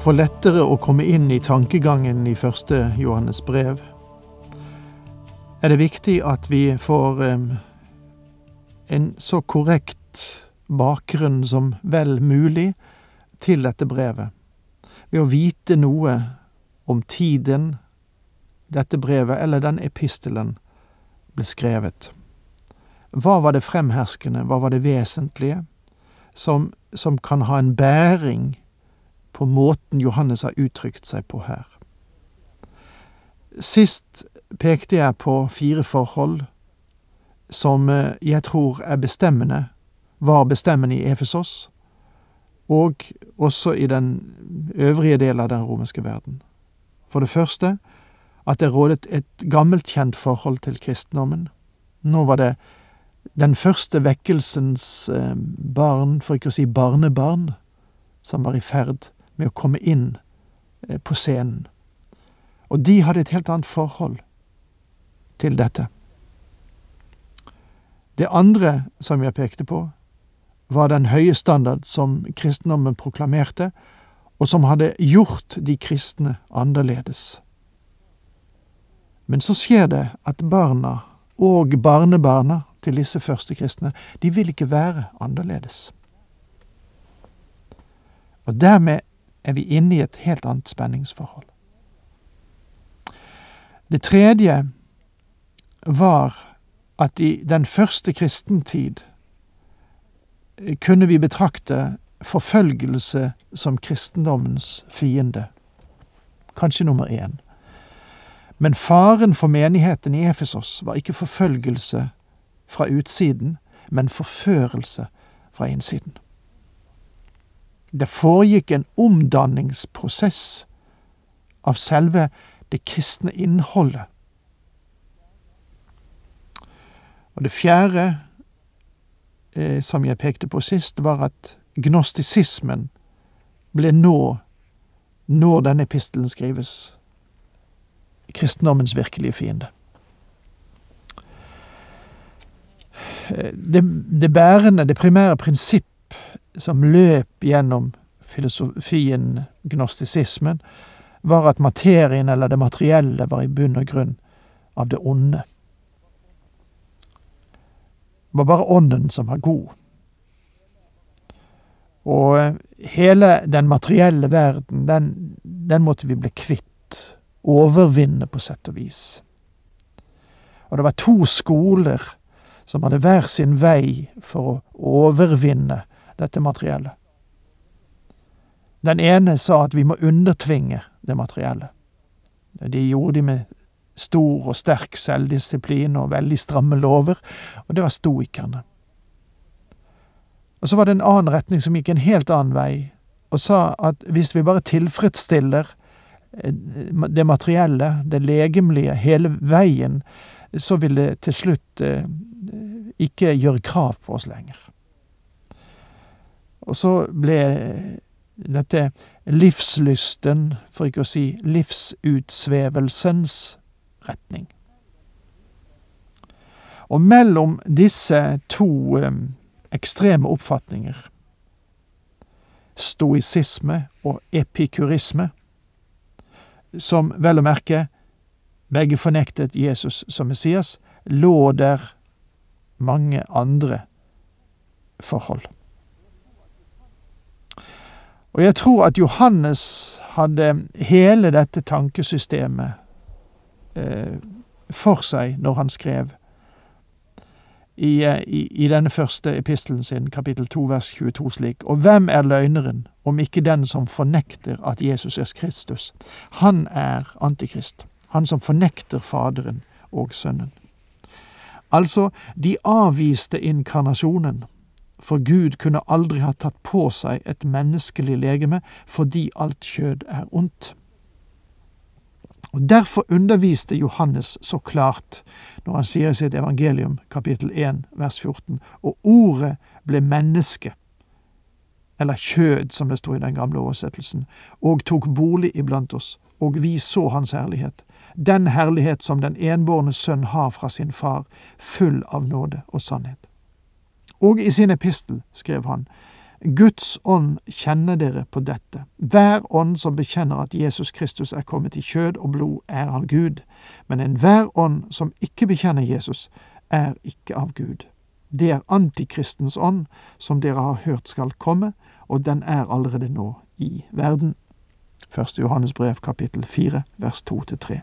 For lettere å komme inn i tankegangen i første Johannes brev, er det viktig at vi får en så korrekt bakgrunn som vel mulig til dette brevet, ved å vite noe om tiden dette brevet, eller den epistelen, ble skrevet. Hva var det fremherskende, hva var det vesentlige, som, som kan ha en bæring på måten Johannes har uttrykt seg på her. Sist pekte jeg på fire forhold som eh, jeg tror er bestemmende, var bestemmende i Efesos, og også i den øvrige del av den romerske verden. For det første at det rådet et gammelkjent forhold til kristendommen. Nå var det den første vekkelsens eh, barn, for ikke å si barnebarn, som var i ferd med å komme inn eh, på scenen. Og de hadde et helt annet forhold til dette. Det andre som jeg pekte på, var den høye standard som kristendommen proklamerte, og som hadde gjort de kristne annerledes. Men så skjer det at barna og barnebarna til disse første kristne, de vil ikke være annerledes. Og dermed er vi inne i et helt annet spenningsforhold. Det tredje var at i den første kristentid kunne vi betrakte forfølgelse som kristendommens fiende. Kanskje nummer én. Men faren for menigheten i Efesos var ikke forfølgelse fra utsiden, men forførelse fra innsiden. Det foregikk en omdanningsprosess av selve det kristne innholdet. Og det fjerde, eh, som jeg pekte på sist, var at gnostisismen ble nå, når denne epistelen skrives, kristendommens virkelige fiende. Eh, det, det bærende, det primære prinsipp som løp gjennom filosofien gnostisismen, var at materien eller det materielle var i bunn og grunn av det onde. Det var bare ånden som var god. Og eh, hele den materielle verden, den, den måtte vi bli kvitt, overvinne på sett og vis. Og det var to skoler som hadde hver sin vei for å overvinne dette materiellet. Den ene sa at vi må undertvinge det materielle. De gjorde de med stor og sterk selvdisiplin og veldig stramme lover, og det var stoikerne. Og så var det en annen retning som gikk en helt annen vei, og sa at hvis vi bare tilfredsstiller eh, det materielle, det legemlige, hele veien, så vil det til slutt eh, ikke gjøre krav på oss lenger. Og så ble dette livslysten, for ikke å si livsutsvevelsens retning. Og mellom disse to um, ekstreme oppfatninger, stoisisme og epikurisme, som vel å merke begge fornektet Jesus som Messias, lå der mange andre forhold. Og jeg tror at Johannes hadde hele dette tankesystemet eh, for seg når han skrev i, eh, i, i, denne første epistelen sin, kapittel 2, vers 22 slik, Og hvem er løgneren, om ikke den som fornekter at Jesus er Kristus? Han er Antikrist, han som fornekter Faderen og Sønnen. Altså, de avviste inkarnasjonen for Gud kunne aldri ha tatt på seg et menneskelig legeme fordi alt kjød er ondt. Og Derfor underviste Johannes så klart når han sier i sitt evangelium, kapittel 1, vers 14, og ordet ble menneske, eller kjød, som det står i den gamle oversettelsen, og tok bolig iblant oss, og vi så hans herlighet, den herlighet som den enbårne sønn har fra sin far, full av nåde og sannhet. Og i sin epistel skrev han, Guds ånd kjenner dere på dette. Hver ånd som bekjenner at Jesus Kristus er kommet i kjød og blod, er av Gud, men enhver ånd som ikke bekjenner Jesus, er ikke av Gud. Det er antikristens ånd, som dere har hørt skal komme, og den er allerede nå i verden. 1. Johannes brev kapittel 4 vers 2-3.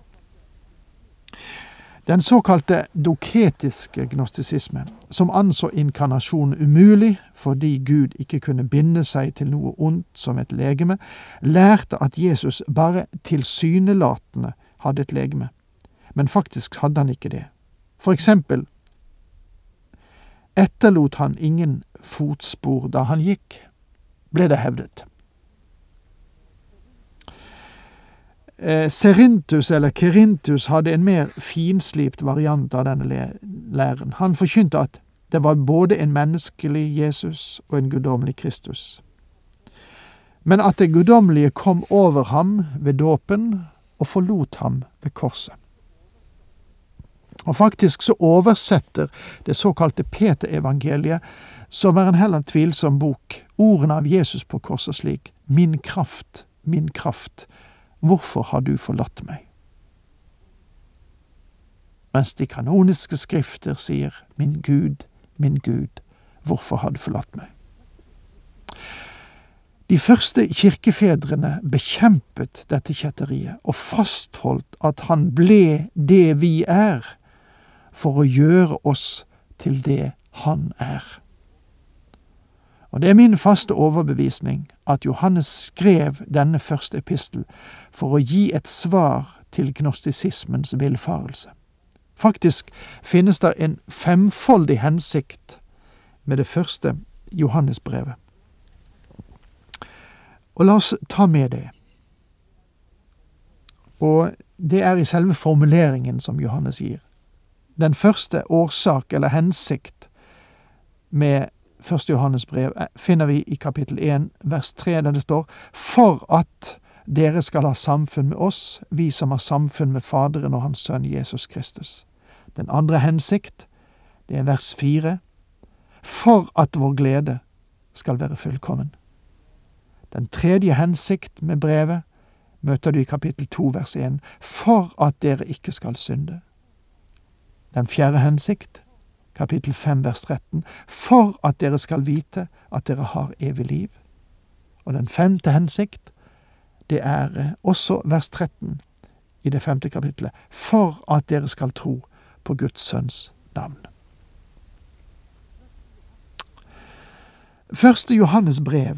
Den såkalte doketiske gnostisismen, som anså inkarnasjon umulig fordi Gud ikke kunne binde seg til noe ondt som et legeme, lærte at Jesus bare tilsynelatende hadde et legeme, men faktisk hadde han ikke det. For eksempel etterlot han ingen fotspor da han gikk, ble det hevdet. Serintus eller Kerintus hadde en mer finslipt variant av denne læren. Han forkynte at det var både en menneskelig Jesus og en guddommelig Kristus. Men at det guddommelige kom over ham ved dåpen og forlot ham ved korset. Og faktisk så oversetter det såkalte Peter-evangeliet, som er en heller tvilsom bok, ordene av Jesus på korset slik Min kraft, min kraft Hvorfor har du forlatt meg? Mens de kanoniske skrifter sier Min Gud, min Gud, hvorfor har du forlatt meg? De første kirkefedrene bekjempet dette kjetteriet og fastholdt at han ble det vi er, for å gjøre oss til det han er. Og det er min faste overbevisning at Johannes skrev denne første epistel for å gi et svar til gnostisismens villfarelse. Faktisk finnes det en femfoldig hensikt med det første Johannesbrevet. Og la oss ta med det. Og det er i selve formuleringen som Johannes gir. Den første årsak eller hensikt med første Johannes brev eh, finner vi i kapittel 1 vers 3, der det står For at dere skal ha samfunn med oss, vi som har samfunn med Faderen og Hans Sønn Jesus Kristus. Den andre hensikt, det er vers 4. For at vår glede skal være fullkommen. Den tredje hensikt med brevet møter du i kapittel 2 vers 1. For at dere ikke skal synde. Den fjerde hensikt, kapittel 5 vers 13, for at dere skal vite at dere har evig liv. Og den femte hensikt, det er eh, også vers 13 i det femte kapittelet, for at dere skal tro på Guds sønns navn. Første Johannes brev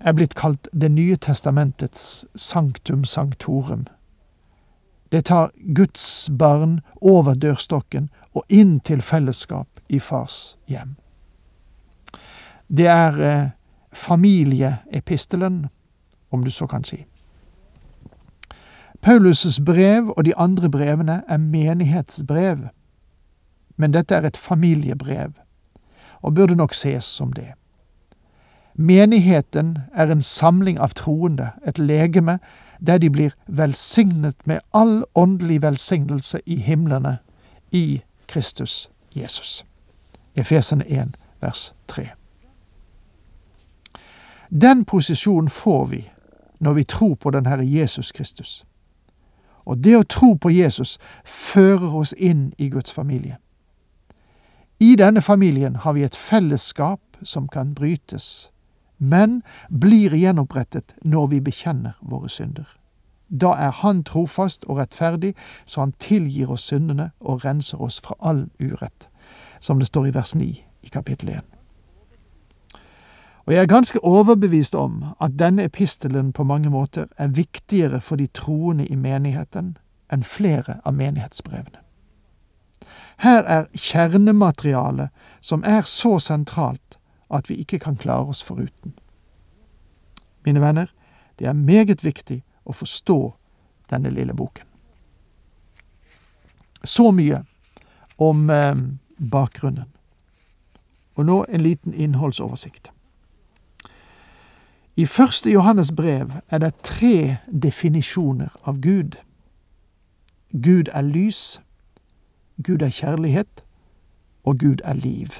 er blitt kalt Det nye testamentets sanctum sanctorum det tar Guds barn over dørstokken og inn til fellesskap i fars hjem. Det er eh, familieepistelen, om du så kan si. Paulus' brev og de andre brevene er menighetsbrev, men dette er et familiebrev, og burde nok ses som det. Menigheten er en samling av troende, et legeme der de blir velsignet med all åndelig velsignelse i himlene i Kristus Jesus. Efesene 1, vers 3. Den posisjonen får vi når vi tror på den Herre Jesus Kristus. Og det å tro på Jesus fører oss inn i Guds familie. I denne familien har vi et fellesskap som kan brytes men blir gjenopprettet når vi bekjenner våre synder. Da er Han trofast og rettferdig, så Han tilgir oss syndene og renser oss fra all urett, som det står i vers 9 i kapittel 1. Og jeg er ganske overbevist om at denne epistelen på mange måter er viktigere for de troende i menigheten enn flere av menighetsbrevene. Her er kjernematerialet som er så sentralt at vi ikke kan klare oss foruten. Mine venner, det er meget viktig å forstå denne lille boken. Så mye om eh, bakgrunnen. Og nå en liten innholdsoversikt. I første Johannes brev er det tre definisjoner av Gud. Gud er lys, Gud er kjærlighet, og Gud er liv.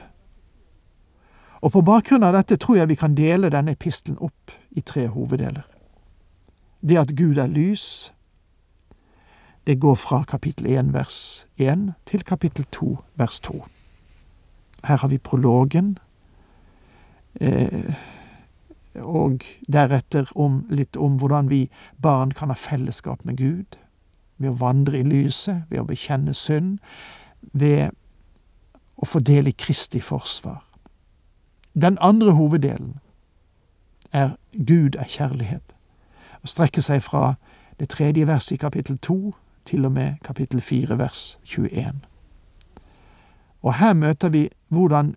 Og på bakgrunn av dette tror jeg vi kan dele denne epistelen opp i tre hoveddeler. Det at Gud er lys, det går fra kapittel 1 vers 1 til kapittel 2 vers 2. Her har vi prologen, eh, og deretter om, litt om hvordan vi barn kan ha fellesskap med Gud, ved å vandre i lyset, ved å bekjenne synd, ved å få del i Kristi forsvar. Den andre hoveddelen er Gud er kjærlighet, og strekker seg fra det tredje verset i kapittel 2 til og med kapittel 4 vers 21. Og her møter vi hvordan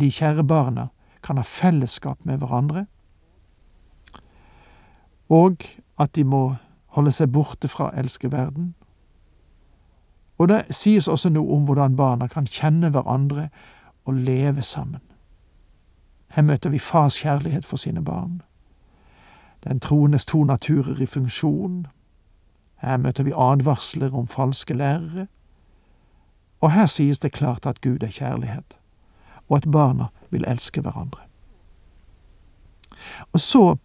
de kjære barna kan ha fellesskap med hverandre, og at de må holde seg borte fra elskeverden. Og det sies også noe om hvordan barna kan kjenne hverandre og leve sammen. Her møter vi fars kjærlighet for sine barn. Den troendes to naturer i funksjon. Her møter vi advarsler om falske lærere. Og her sies det klart at Gud er kjærlighet, og at barna vil elske hverandre. Og så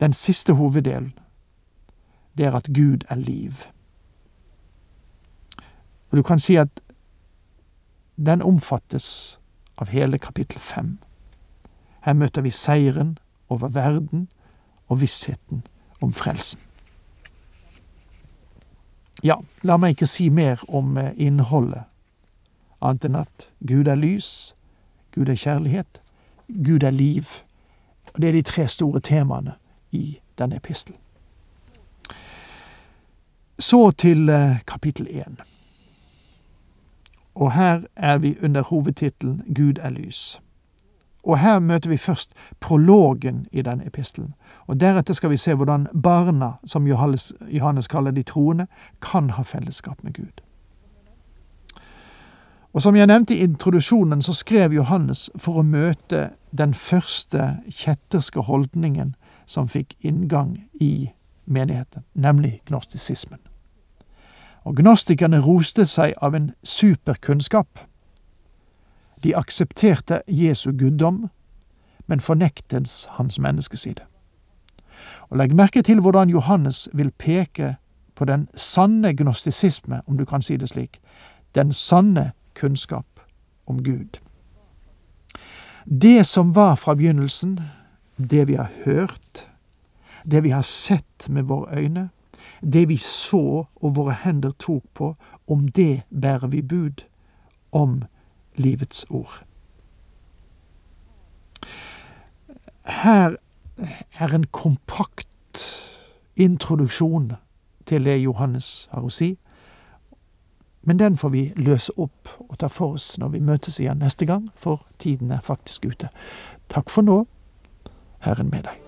den siste hoveddelen. Det er at Gud er liv. Og du kan si at den omfattes av hele kapittel fem. Her møter vi seieren over verden og vissheten om frelsen. Ja, la meg ikke si mer om eh, innholdet, annet enn at Gud er lys, Gud er kjærlighet, Gud er liv. Og det er de tre store temaene i denne epistelen. Så til eh, kapittel én. Og her er vi under hovedtittelen Gud er lys. Og her møter vi først prologen i denne epistelen. Og deretter skal vi se hvordan barna, som Johannes, Johannes kaller de troende, kan ha fellesskap med Gud. Og som jeg nevnte i introduksjonen, så skrev Johannes for å møte den første kjetterske holdningen som fikk inngang i menigheten, nemlig gnostisismen. Og gnostikerne roste seg av en superkunnskap. De aksepterte Jesu guddom, men fornektet hans menneskeside. Og legg merke til hvordan Johannes vil peke på den sanne gnostisisme, om du kan si det slik, den sanne kunnskap om Gud. Det som var fra begynnelsen, det vi har hørt, det vi har sett med våre øyne, det vi så og våre hender tok på, om det bærer vi bud om livets ord. Her er en kompakt introduksjon til det Johannes har å si, men den får vi løse opp og ta for oss når vi møtes igjen neste gang, for tiden er faktisk ute. Takk for nå. Herren med deg.